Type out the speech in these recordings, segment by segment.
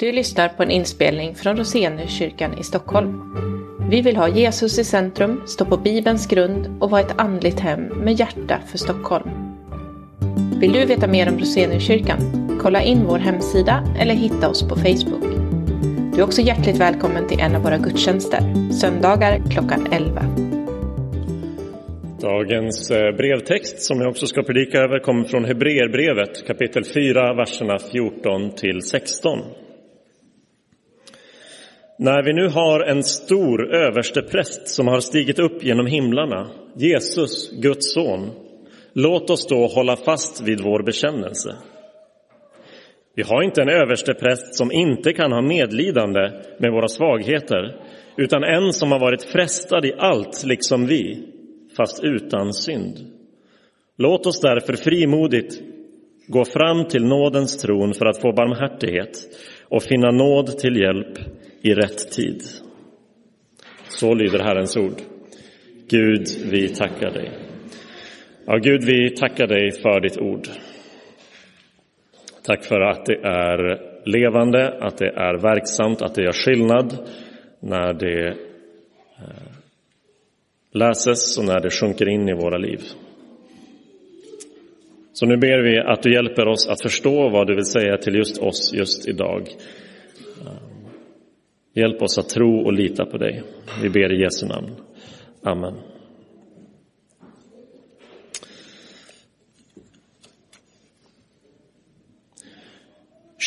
Du lyssnar på en inspelning från Roseniuskyrkan i Stockholm. Vi vill ha Jesus i centrum, stå på Bibelns grund och vara ett andligt hem med hjärta för Stockholm. Vill du veta mer om Roseniuskyrkan? Kolla in vår hemsida eller hitta oss på Facebook. Du är också hjärtligt välkommen till en av våra gudstjänster, söndagar klockan 11. Dagens eh, brevtext som jag också ska predika över kommer från Hebreerbrevet kapitel 4, verserna 14 till 16. När vi nu har en stor överstepräst som har stigit upp genom himlarna, Jesus, Guds son, låt oss då hålla fast vid vår bekännelse. Vi har inte en överstepräst som inte kan ha medlidande med våra svagheter, utan en som har varit frestad i allt liksom vi, fast utan synd. Låt oss därför frimodigt gå fram till nådens tron för att få barmhärtighet och finna nåd till hjälp i rätt tid. Så lyder Herrens ord. Gud, vi tackar dig. Ja, Gud, vi tackar dig för ditt ord. Tack för att det är levande, att det är verksamt, att det gör skillnad när det eh, läses och när det sjunker in i våra liv. Så nu ber vi att du hjälper oss att förstå vad du vill säga till just oss just idag. Hjälp oss att tro och lita på dig. Vi ber i Jesu namn. Amen.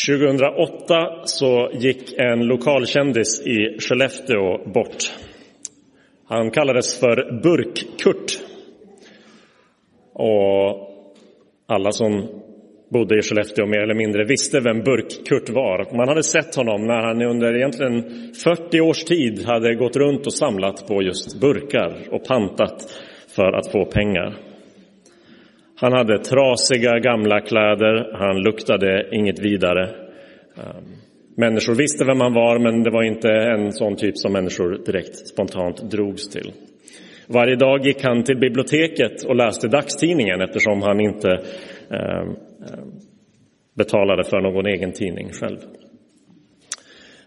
–2008 så gick en lokalkändis i Skellefteå bort. Han kallades för Burk-Kurt. Och alla som bodde i Skellefteå mer eller mindre visste vem Burk-Kurt var. Man hade sett honom när han under egentligen 40 års tid hade gått runt och samlat på just burkar och pantat för att få pengar. Han hade trasiga gamla kläder, han luktade inget vidare. Ehm, människor visste vem han var, men det var inte en sån typ som människor direkt spontant drogs till. Varje dag gick han till biblioteket och läste dagstidningen eftersom han inte ehm, Ehm, betalade för någon egen tidning själv.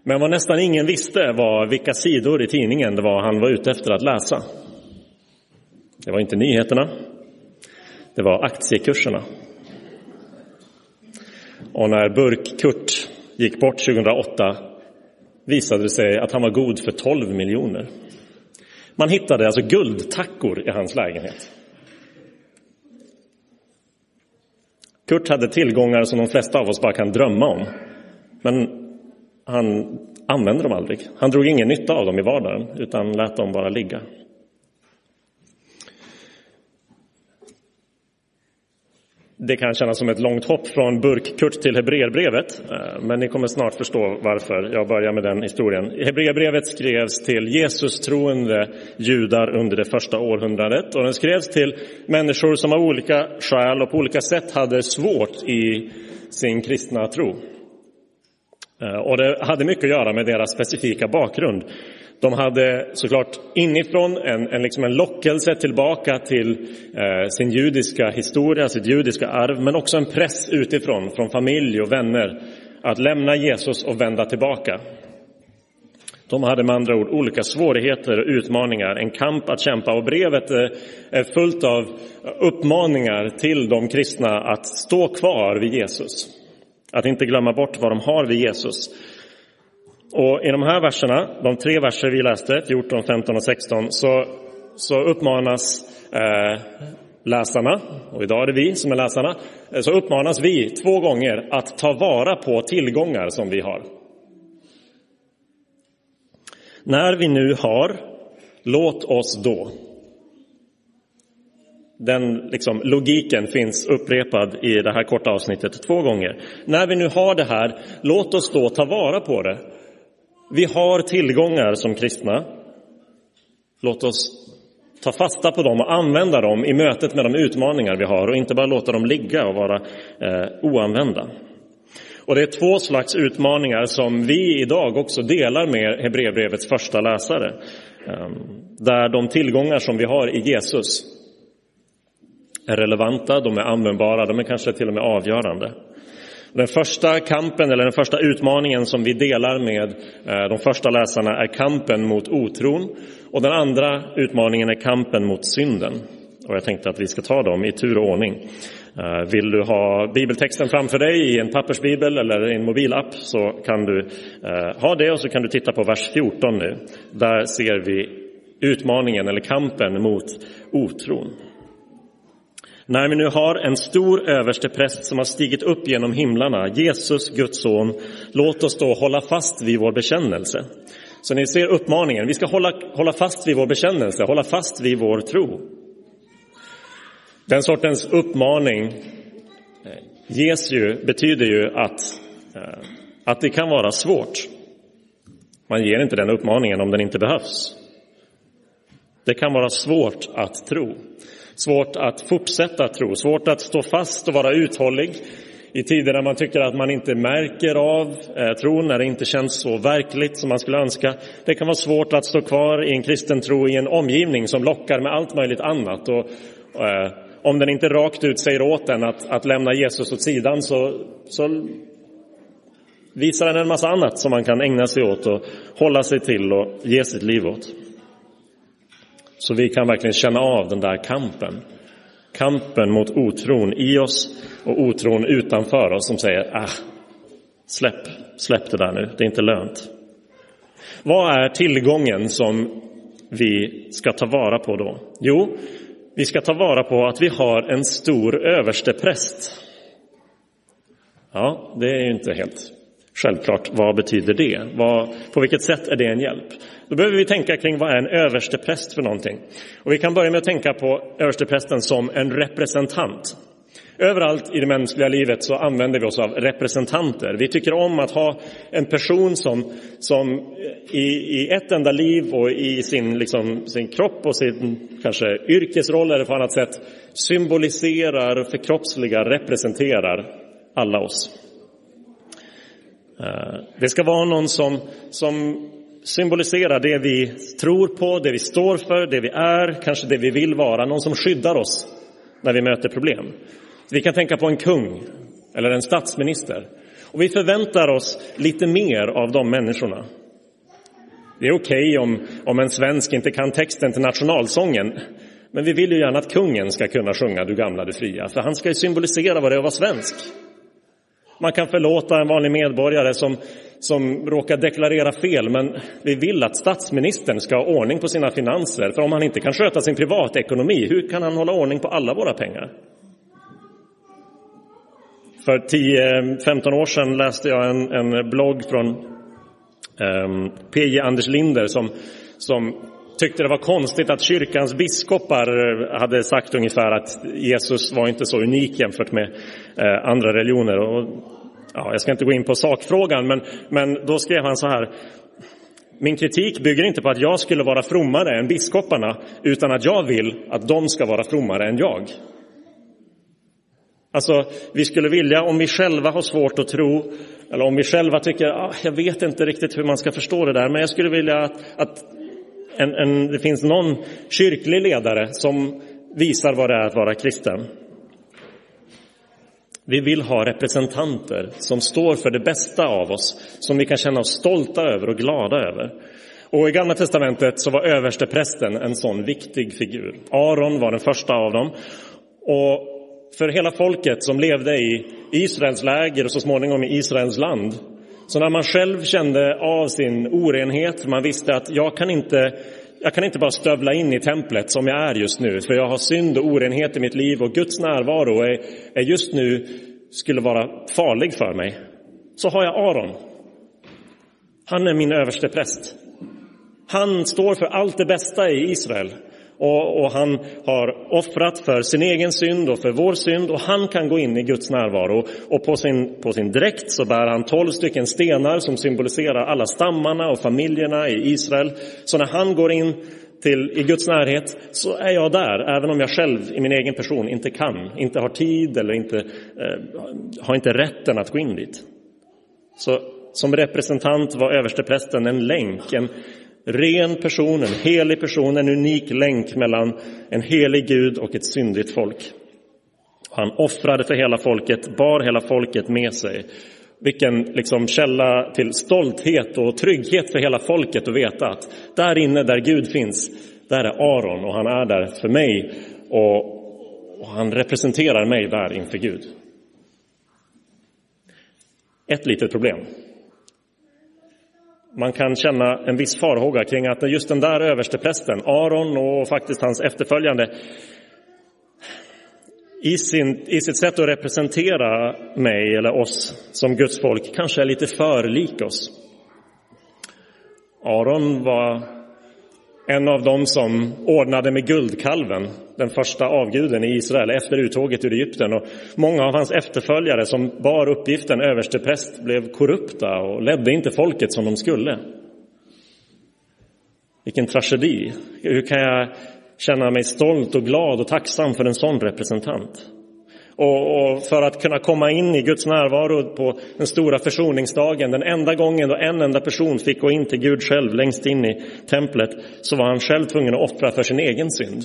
Men vad nästan ingen visste var vilka sidor i tidningen det var han var ute efter att läsa. Det var inte nyheterna, det var aktiekurserna. Och när Burk-Kurt gick bort 2008 visade det sig att han var god för 12 miljoner. Man hittade alltså guldtackor i hans lägenhet. Kurt hade tillgångar som de flesta av oss bara kan drömma om. Men han använde dem aldrig. Han drog ingen nytta av dem i vardagen, utan lät dem bara ligga. Det kan kännas som ett långt hopp från burkkurt till Hebreerbrevet, eh, men ni kommer snart förstå varför jag börjar med den historien. Hebreerbrevet skrevs till Jesus troende judar under det första århundradet och den skrevs till människor som av olika skäl och på olika sätt hade svårt i sin kristna tro. Eh, och det hade mycket att göra med deras specifika bakgrund. De hade såklart inifrån en, en, liksom en lockelse tillbaka till eh, sin judiska historia, sitt judiska arv, men också en press utifrån, från familj och vänner, att lämna Jesus och vända tillbaka. De hade med andra ord olika svårigheter och utmaningar, en kamp att kämpa och brevet eh, är fullt av uppmaningar till de kristna att stå kvar vid Jesus. Att inte glömma bort vad de har vid Jesus. Och i de här verserna, de tre verser vi läste, 14, 15 och 16, så, så uppmanas eh, läsarna, och idag är det vi som är läsarna, eh, så uppmanas vi två gånger att ta vara på tillgångar som vi har. När vi nu har, låt oss då. Den liksom, logiken finns upprepad i det här korta avsnittet två gånger. När vi nu har det här, låt oss då ta vara på det vi har tillgångar som kristna. Låt oss ta fasta på dem och använda dem i mötet med de utmaningar vi har och inte bara låta dem ligga och vara eh, oanvända. Och det är två slags utmaningar som vi idag också delar med Hebreerbrevets första läsare. Eh, där de tillgångar som vi har i Jesus är relevanta, de är användbara, de är kanske till och med avgörande. Den första kampen, eller den första utmaningen som vi delar med eh, de första läsarna är kampen mot otron. Och den andra utmaningen är kampen mot synden. Och jag tänkte att vi ska ta dem i tur och ordning. Eh, vill du ha bibeltexten framför dig i en pappersbibel eller i en mobilapp så kan du eh, ha det och så kan du titta på vers 14 nu. Där ser vi utmaningen eller kampen mot otron. När vi nu har en stor överstepräst som har stigit upp genom himlarna, Jesus, Guds son, låt oss då hålla fast vid vår bekännelse. Så ni ser uppmaningen, vi ska hålla, hålla fast vid vår bekännelse, hålla fast vid vår tro. Den sortens uppmaning eh, ges ju, betyder ju att, eh, att det kan vara svårt. Man ger inte den uppmaningen om den inte behövs. Det kan vara svårt att tro, svårt att fortsätta tro, svårt att stå fast och vara uthållig i tider när man tycker att man inte märker av eh, tron, när det inte känns så verkligt som man skulle önska. Det kan vara svårt att stå kvar i en kristen tro i en omgivning som lockar med allt möjligt annat. Och, eh, om den inte rakt ut säger åt en att, att lämna Jesus åt sidan så, så visar den en massa annat som man kan ägna sig åt och hålla sig till och ge sitt liv åt. Så vi kan verkligen känna av den där kampen. Kampen mot otron i oss och otron utanför oss som säger ah, släpp, släpp det där nu, det är inte lönt. Vad är tillgången som vi ska ta vara på då? Jo, vi ska ta vara på att vi har en stor överstepräst. Ja, det är ju inte helt självklart. Vad betyder det? Vad, på vilket sätt är det en hjälp? Då behöver vi tänka kring vad är en överstepräst för någonting? Och vi kan börja med att tänka på översteprästen som en representant. Överallt i det mänskliga livet så använder vi oss av representanter. Vi tycker om att ha en person som, som i, i ett enda liv och i sin, liksom, sin kropp och sin kanske yrkesroll eller på annat sätt symboliserar, förkroppsligar, representerar alla oss. Eh, det ska vara någon som, som symboliserar det vi tror på, det vi står för, det vi är, kanske det vi vill vara. Någon som skyddar oss när vi möter problem. Vi kan tänka på en kung eller en statsminister. Och vi förväntar oss lite mer av de människorna. Det är okej okay om, om en svensk inte kan texten till nationalsången. Men vi vill ju gärna att kungen ska kunna sjunga Du gamla, du fria. För han ska ju symbolisera vad det är att vara svensk. Man kan förlåta en vanlig medborgare som, som råkar deklarera fel, men vi vill att statsministern ska ha ordning på sina finanser. För om han inte kan sköta sin privatekonomi, hur kan han hålla ordning på alla våra pengar? För 10-15 år sedan läste jag en, en blogg från ehm, um, PJ Anders Linder som, som tyckte det var konstigt att kyrkans biskopar eh, hade sagt ungefär att Jesus var inte så unik jämfört med eh, andra religioner. Och, ja, jag ska inte gå in på sakfrågan, men, men då skrev han så här. Min kritik bygger inte på att jag skulle vara frommare än biskoparna, utan att jag vill att de ska vara frommare än jag. Alltså, vi skulle vilja, om vi själva har svårt att tro, eller om vi själva tycker, ah, jag vet inte riktigt hur man ska förstå det där, men jag skulle vilja att, att en, en, det finns någon kyrklig ledare som visar vad det är att vara kristen. Vi vill ha representanter som står för det bästa av oss, som vi kan känna oss stolta över och glada över. Och i Gamla testamentet så var översteprästen en sån viktig figur. Aron var den första av dem. Och för hela folket som levde i Israels läger och så småningom i Israels land. Så när man själv kände av sin orenhet, man visste att jag kan inte jag kan inte bara stövla in i templet som jag är just nu, för jag har synd och orenhet i mitt liv och Guds närvaro är, är just nu skulle vara farlig för mig. Så har jag Aron. Han är min överste präst. Han står för allt det bästa i Israel. Och, och, han har offrat för sin egen synd och för vår synd och han kan gå in i Guds närvaro. Och på sin, på sin dräkt så bär han tolv stycken stenar som symboliserar alla stammarna och familjerna i Israel. Så när han går in till, i Guds närhet så är jag där, även om jag själv i min egen person inte kan, inte har tid eller inte, eh, har inte rätten att gå in dit. Så som representant var översteprästen en länk, en, ren person, en helig person, en unik länk mellan en helig Gud och ett syndigt folk. Han offrade för hela folket, bar hela folket med sig. Vilken liksom källa till stolthet och trygghet för hela folket att veta att där inne där Gud finns, där är Aron och han är där för mig och, och han representerar mig där inför Gud. Ett litet problem. Man kan känna en viss farhåga kring att just den där översteprästen, Aron och faktiskt hans efterföljande, i, sin, i sitt sätt att representera mig eller oss som Guds folk kanske är lite för lik oss. Aron var en av dem som ordnade med guldkalven, den första avguden i Israel efter uttåget ur Egypten. Och många av hans efterföljare som bar uppgiften överstepräst blev korrupta och ledde inte folket som de skulle. Vilken tragedi. Hur kan jag känna mig stolt och glad och tacksam för en sån representant? Och, och, för att kunna komma in i Guds närvaro på den stora försoningsdagen, den enda gången då en enda person fick gå in till Gud själv längst in i templet, så var han själv tvungen att offra för sin egen synd.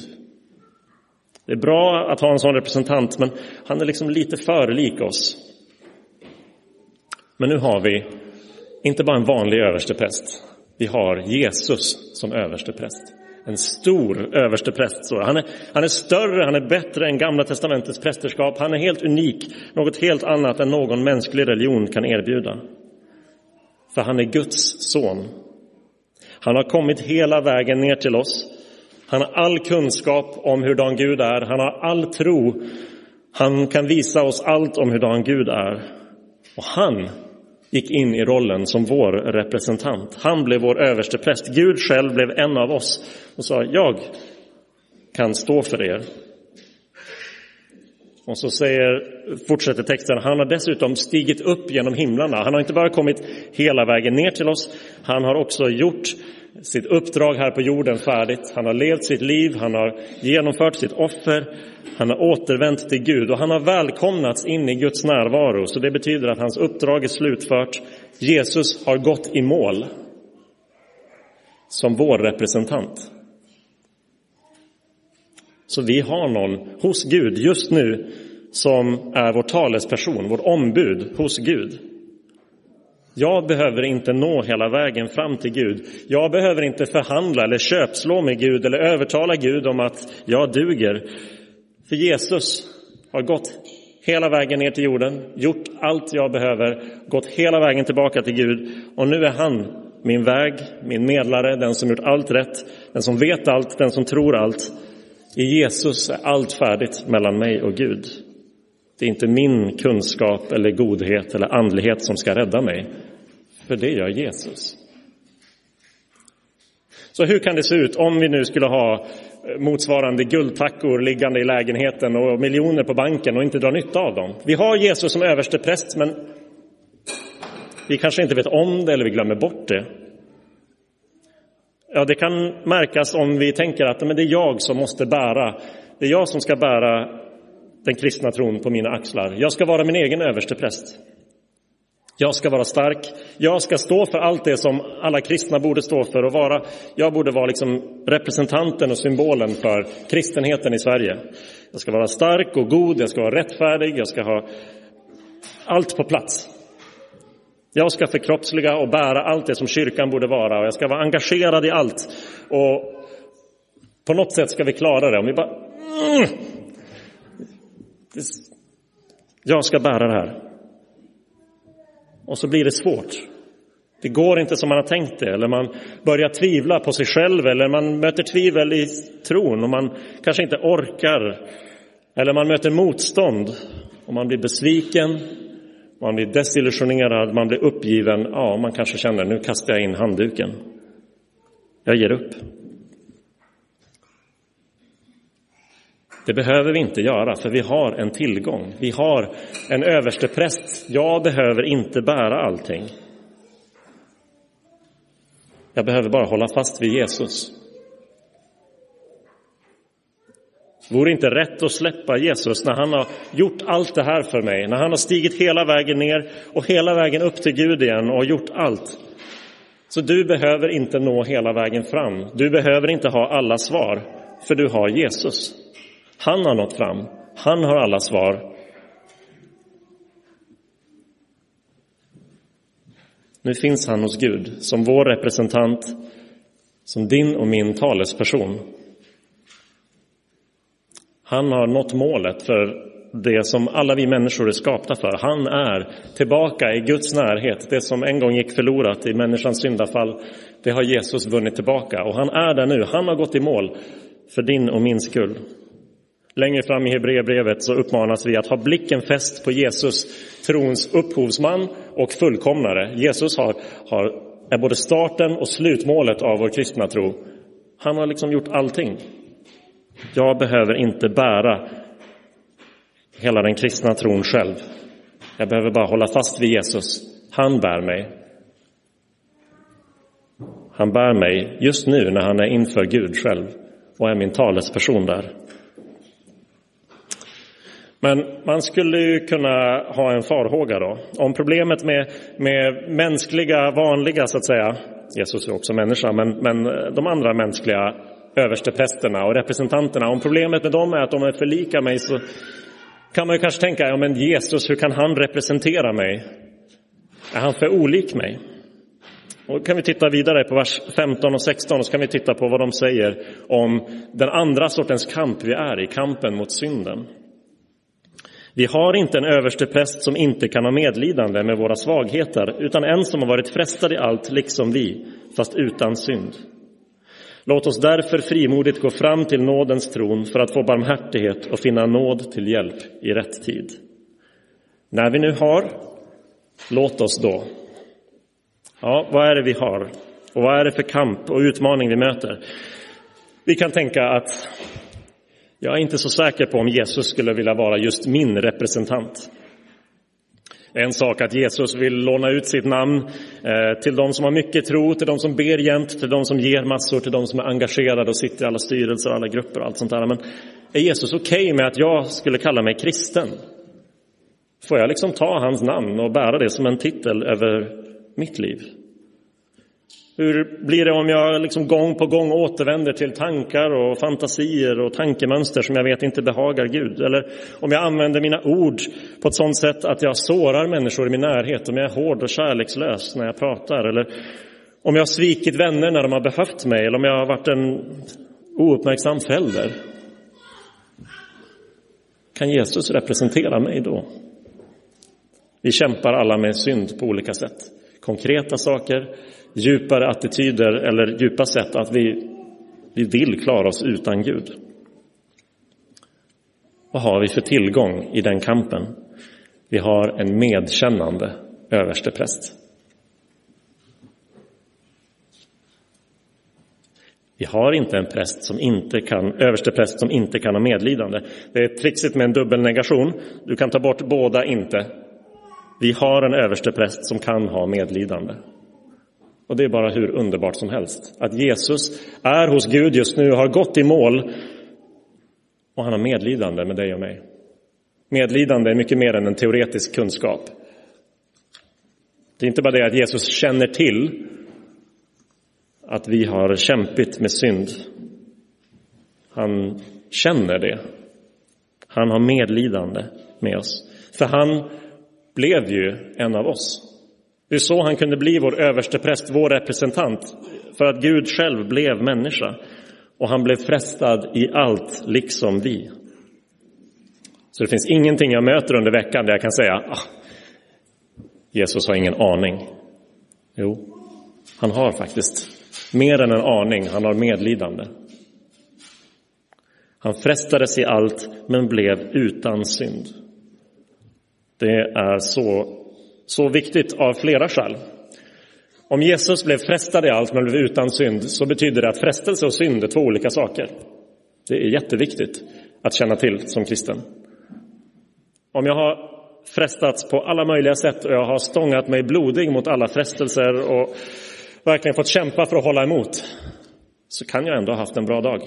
Det är bra att ha en sån representant, men han är liksom lite för lik oss. Men nu har vi inte bara en vanlig överstepräst, vi har Jesus som överstepräst. En stor överstepräst. Han är, han är större, han är bättre än Gamla testamentets prästerskap. Han är helt unik, något helt annat än någon mänsklig religion kan erbjuda. För han är Guds son. Han har kommit hela vägen ner till oss. Han har all kunskap om hurdan Gud är. Han har all tro. Han kan visa oss allt om hurdan Gud är. Och han gick in i rollen som vår representant. Han blev vår överste präst. Gud själv blev en av oss och sa, jag kan stå för er. Och så säger, fortsätter texten, han har dessutom stigit upp genom himlarna. Han har inte bara kommit hela vägen ner till oss, han har också gjort sitt uppdrag här på jorden färdigt. Han har levt sitt liv, han har genomfört sitt offer, han har återvänt till Gud och han har välkomnats in i Guds närvaro. Så det betyder att hans uppdrag är slutfört. Jesus har gått i mål som vår representant. Så vi har någon hos Gud just nu som är vår talesperson, vårt ombud hos Gud. Jag behöver inte nå hela vägen fram till Gud. Jag behöver inte förhandla eller köpslå med Gud eller övertala Gud om att jag duger. För Jesus har gått hela vägen ner till jorden, gjort allt jag behöver, gått hela vägen tillbaka till Gud och nu är han min väg, min medlare, den som gjort allt rätt, den som vet allt, den som tror allt. I Jesus är allt färdigt mellan mig och Gud. Det är inte min kunskap eller godhet eller andlighet som ska rädda mig, för det gör Jesus. Så hur kan det se ut om vi nu skulle ha eh, motsvarande guldtackor liggande i lägenheten och miljoner på banken och inte dra nytta av dem? Vi har Jesus som överste präst, men vi kanske inte vet om det eller vi glömmer bort det. Ja, det kan märkas om vi tänker att men det är jag som måste bära, det är jag som ska bära den kristna tron på mina axlar. Jag ska vara min egen överstepräst. Jag ska vara stark. Jag ska stå för allt det som alla kristna borde stå för och vara. Jag borde vara liksom representanten och symbolen för kristenheten i Sverige. Jag ska vara stark och god, jag ska vara rättfärdig, jag ska ha allt på plats. Jag ska förkroppsliga och bära allt det som kyrkan borde vara och jag ska vara engagerad i allt. Och på något sätt ska vi klara det. Om vi bara... Mm. Jag ska bära det här. Och så blir det svårt. Det går inte som man har tänkt det, eller man börjar tvivla på sig själv, eller man möter tvivel i tron och man kanske inte orkar. Eller man möter motstånd och man blir besviken, man blir desillusionerad, man blir uppgiven. Ja, man kanske känner nu kastar jag in handduken. Jag ger upp. Det behöver vi inte göra, för vi har en tillgång. Vi har en överstepräst. Jag behöver inte bära allting. Jag behöver bara hålla fast vid Jesus. Vore inte rätt att släppa Jesus när han har gjort allt det här för mig, när han har stigit hela vägen ner och hela vägen upp till Gud igen och gjort allt. Så du behöver inte nå hela vägen fram. Du behöver inte ha alla svar, för du har Jesus. Han har nått fram. Han har alla svar. Nu finns han hos Gud som vår representant, som din och min talesperson. Han har nått målet för det som alla vi människor är skapta för. Han är tillbaka i Guds närhet. Det som en gång gick förlorat i människans syndafall, det har Jesus vunnit tillbaka. Och han är där nu. Han har gått i mål för din och min skull. Längre fram i Hebreerbrevet så uppmanas vi att ha blicken fäst på Jesus, trons upphovsman och fullkomnare. Jesus har, har, är både starten och slutmålet av vår kristna tro. Han har liksom gjort allting. Jag behöver inte bära hela den kristna tron själv. Jag behöver bara hålla fast vid Jesus. Han bär mig. Han bär mig just nu när han är inför Gud själv och är min talesperson där. Men man skulle ju kunna ha en farhåga då. Om problemet med, med mänskliga, vanliga så att säga, Jesus är också människa, men, men de andra mänskliga översteprästerna och representanterna, om problemet med dem är att de är för lika mig så kan man ju kanske tänka, ja men Jesus, hur kan han representera mig? Är han för olik mig? Och kan vi titta vidare på vers 15 och 16 och så kan vi titta på vad de säger om den andra sortens kamp vi är i, kampen mot synden. Vi har inte en överste präst som inte kan ha medlidande med våra svagheter, utan en som har varit frestad i allt, liksom vi, fast utan synd. Låt oss därför frimodigt gå fram till nådens tron för att få barmhärtighet och finna nåd till hjälp i rätt tid. När vi nu har, låt oss då. Ja, vad är det vi har? Och vad är det för kamp och utmaning vi möter? Vi kan tänka att jag är inte så säker på om Jesus skulle vilja vara just min representant. En sak att Jesus vill låna ut sitt namn eh, till de som har mycket tro, till de som ber jämt, till de som ger massor, till de som är engagerade och sitter i alla styrelser och alla grupper och allt sånt där. Men är Jesus okej okay med att jag skulle kalla mig kristen? Får jag liksom ta hans namn och bära det som en titel över mitt liv? Hur blir det om jag liksom gång på gång återvänder till tankar och fantasier och tankemönster som jag vet inte behagar Gud? Eller om jag använder mina ord på ett sådant sätt att jag sårar människor i min närhet, om jag är hård och kärlekslös när jag pratar? Eller om jag har svikit vänner när de har behövt mig, eller om jag har varit en ouppmärksam förälder? Kan Jesus representera mig då? Vi kämpar alla med synd på olika sätt. Konkreta saker, djupare attityder eller djupa sätt att vi, vi vill klara oss utan Gud. Vad har vi för tillgång i den kampen? Vi har en medkännande överstepräst. Vi har inte en präst som inte kan, överstepräst som inte kan ha medlidande. Det är trixigt med en dubbelnegation. Du kan ta bort båda inte. Vi har en överstepräst som kan ha medlidande. Och det är bara hur underbart som helst. Att Jesus är hos Gud just nu har gått i mål och han har medlidande med dig och mig. Medlidande är mycket mer än en teoretisk kunskap. Det är inte bara det att Jesus känner till att vi har kämpigt med synd. Han känner det. Han har medlidande med oss. För han blev ju en av oss. Det är så han kunde bli vår överstepräst, vår representant, för att Gud själv blev människa och han blev frestad i allt, liksom vi. Så det finns ingenting jag möter under veckan där jag kan säga ah, Jesus har ingen aning. Jo, han har faktiskt mer än en aning, han har medlidande. Han frestades i allt men blev utan synd. Det är så så viktigt av flera skäl. Om Jesus blev frestad i allt men blev utan synd så betyder det att frestelse och synd är två olika saker. Det är jätteviktigt att känna till som kristen. Om jag har frestats på alla möjliga sätt och jag har stångat mig blodig mot alla frestelser och verkligen fått kämpa för att hålla emot så kan jag ändå ha haft en bra dag.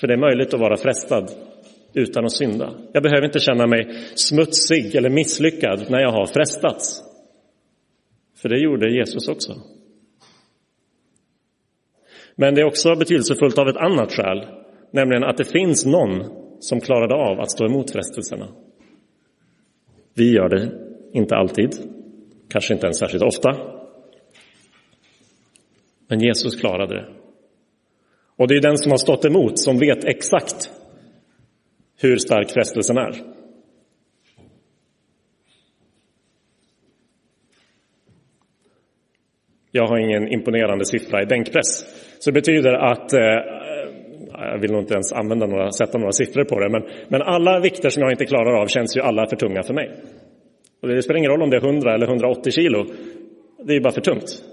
För det är möjligt att vara frestad utan att synda. Jag behöver inte känna mig smutsig eller misslyckad när jag har frestats. För det gjorde Jesus också. Men det är också betydelsefullt av ett annat skäl, nämligen att det finns någon som klarade av att stå emot frestelserna. Vi gör det inte alltid, kanske inte ens särskilt ofta. Men Jesus klarade det. Och det är den som har stått emot som vet exakt hur stark frestelsen är. Jag har ingen imponerande siffra i bänkpress. Så det betyder att, eh, jag vill nog inte ens använda några, sätta några siffror på det, men, men alla vikter som jag inte klarar av känns ju alla för tunga för mig. Och det spelar ingen roll om det är 100 eller 180 kilo, det är ju bara för tungt.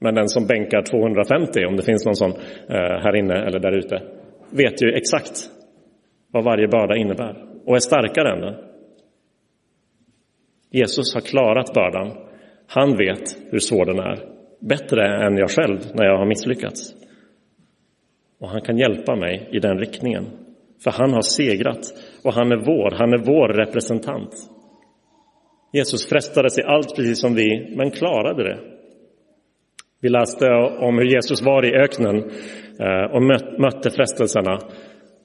Men den som bänkar 250, om det finns någon sån eh, här inne eller där ute, vet ju exakt vad varje börda innebär och är starkare än den. Jesus har klarat bördan. Han vet hur svår den är, bättre än jag själv när jag har misslyckats. Och han kan hjälpa mig i den riktningen. För han har segrat och han är vår, han är vår representant. Jesus frestades i allt precis som vi, men klarade det. Vi läste om hur Jesus var i öknen eh, och mötte frestelserna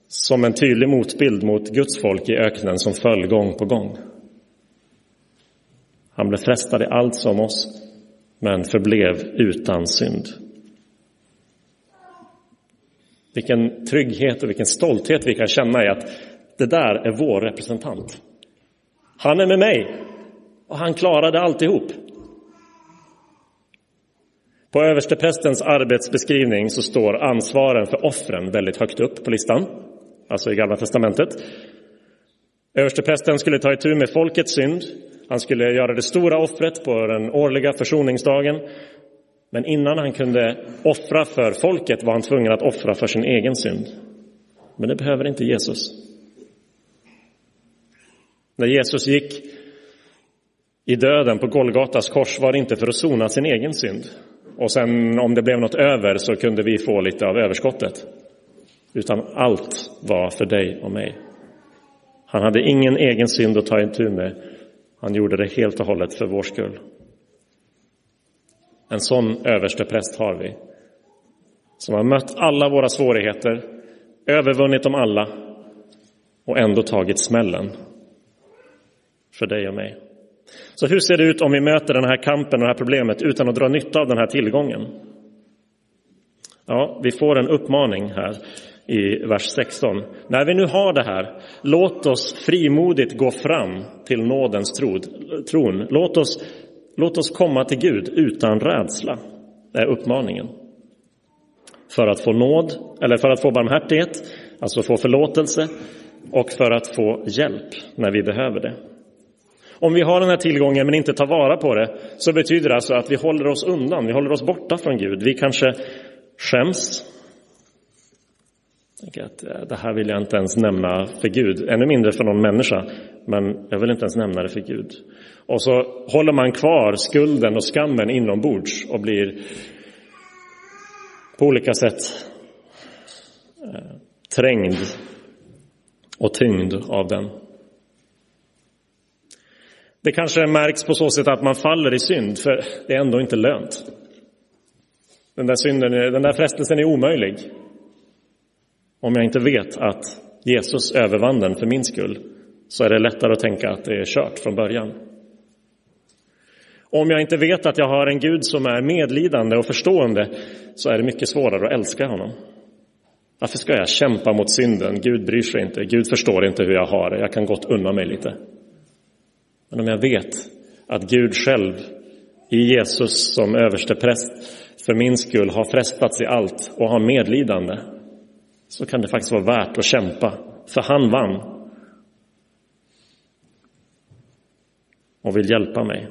som en tydlig motbild mot Guds folk i öknen som föll gång på gång. Han blev frestad i allt som oss, men förblev utan synd. Vilken trygghet och vilken stolthet vi kan känna i att det där är vår representant. Han är med mig och han klarade alltihop. På översteprästens arbetsbeskrivning så står ansvaren för offren väldigt högt upp på listan, alltså i Gamla testamentet. Översteprästen skulle ta itu med folkets synd. Han skulle göra det stora offret på den årliga försoningsdagen. Men innan han kunde offra för folket var han tvungen att offra för sin egen synd. Men det behöver inte Jesus. När Jesus gick i döden på Golgatas kors var det inte för att sona sin egen synd. Och sen om det blev något över så kunde vi få lite av överskottet. Utan allt var för dig och mig. Han hade ingen egen synd att ta itu med. Han gjorde det helt och hållet för vår skull. En sån överstepräst har vi. Som har mött alla våra svårigheter, övervunnit dem alla och ändå tagit smällen för dig och mig. Så hur ser det ut om vi möter den här kampen och det här problemet utan att dra nytta av den här tillgången? Ja, vi får en uppmaning här i vers 16. När vi nu har det här, låt oss frimodigt gå fram till nådens tron. Låt oss, låt oss komma till Gud utan rädsla, det är uppmaningen. För att få nåd, eller för att få barmhärtighet, alltså få förlåtelse, och för att få hjälp när vi behöver det. Om vi har den här tillgången men inte tar vara på det så betyder det alltså att vi håller oss undan, vi håller oss borta från Gud. Vi kanske skäms. Att eh, det här vill jag inte ens nämna för Gud, ännu mindre för någon människa, men jag vill inte ens nämna det för Gud. Och så håller man kvar skulden och skammen inombords och blir på olika sätt eh, trängd och tyngd av den. Det kanske märks på så sätt att man faller i synd, för det är ändå inte lönt. Den där, synden, den där frestelsen är omöjlig. Om jag inte vet att Jesus övervann den för min skull så är det lättare att tänka att det är kört från början. Om jag inte vet att jag har en Gud som är medlidande och förstående så är det mycket svårare att älska honom. Varför ska jag kämpa mot synden? Gud bryr sig inte. Gud förstår inte hur jag har det. Jag kan gott unna mig lite. Men om jag vet att Gud själv i Jesus som överste präst för min skull har frestats i allt och har medlidande så kan det faktiskt vara värt att kämpa, för han vann. Och vill hjälpa mig.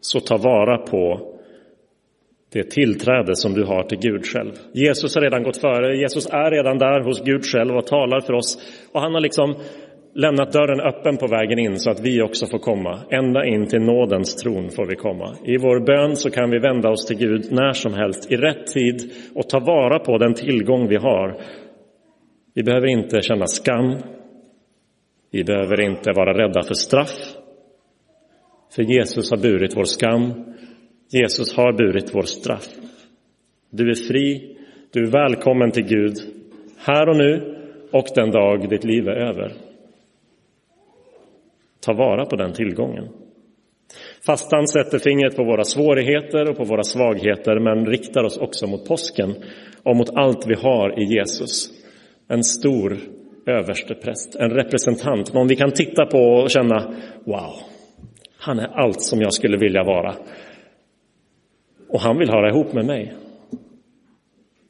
Så ta vara på det tillträde som du har till Gud själv. Jesus har redan gått före, Jesus är redan där hos Gud själv och talar för oss. Och han har liksom lämnat dörren öppen på vägen in så att vi också får komma. Ända in till nådens tron får vi komma. I vår bön så kan vi vända oss till Gud när som helst, i rätt tid och ta vara på den tillgång vi har. Vi behöver inte känna skam. Vi behöver inte vara rädda för straff. För Jesus har burit vår skam Jesus har burit vår straff. Du är fri, du är välkommen till Gud, här och nu och den dag ditt liv är över. Ta vara på den tillgången. Fastan sätter fingret på våra svårigheter och på våra svagheter men riktar oss också mot påsken och mot allt vi har i Jesus. En stor överstepräst, en representant, någon vi kan titta på och känna wow, han är allt som jag skulle vilja vara. Och han vill höra ihop med mig.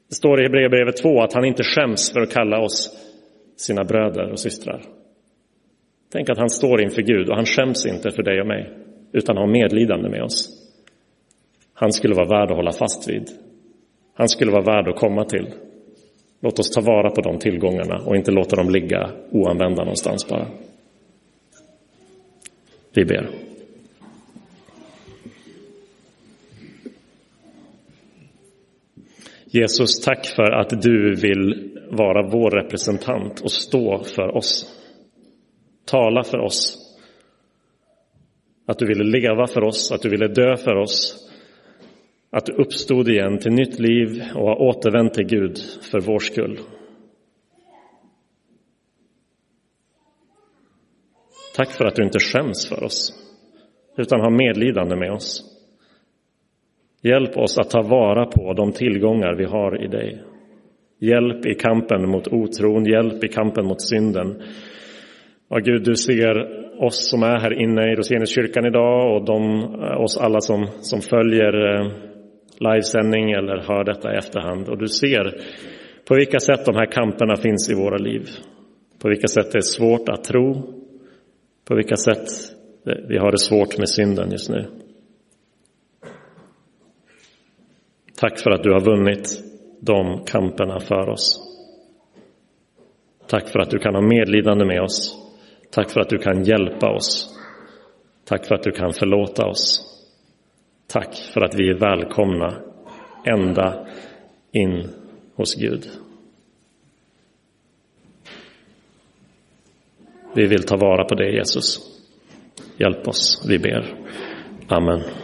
Det står i Hebreerbrevet 2 att han inte skäms för att kalla oss sina bröder och systrar. Tänk att han står inför Gud och han skäms inte för dig och mig, utan har medlidande med oss. Han skulle vara värd att hålla fast vid. Han skulle vara värd att komma till. Låt oss ta vara på de tillgångarna och inte låta dem ligga oanvända någonstans bara. Vi ber. Jesus, tack för att du vill vara vår representant och stå för oss. Tala för oss. Att du ville leva för oss, att du ville dö för oss. Att du uppstod igen till nytt liv och har återvänt till Gud för vår skull. Tack för att du inte skäms för oss, utan har medlidande med oss. Hjälp oss att ta vara på de tillgångar vi har i dig. Hjälp i kampen mot otron, hjälp i kampen mot synden. Ja, Gud, du ser oss som är här inne i Roseniuskyrkan idag och de, eh, oss alla som, som följer eh, livesändning eller hör detta i efterhand. Och du ser på vilka sätt de här kamperna finns i våra liv. På vilka sätt det är svårt att tro. På vilka sätt vi har det svårt med synden just nu. Tack för att du har vunnit de kamperna för oss. Tack för att du kan ha medlidande med oss. Tack för att du kan hjälpa oss. Tack för att du kan förlåta oss. Tack för att vi är välkomna ända in hos Gud. Vi vill ta vara på det, Jesus. Hjälp oss, vi ber. Amen.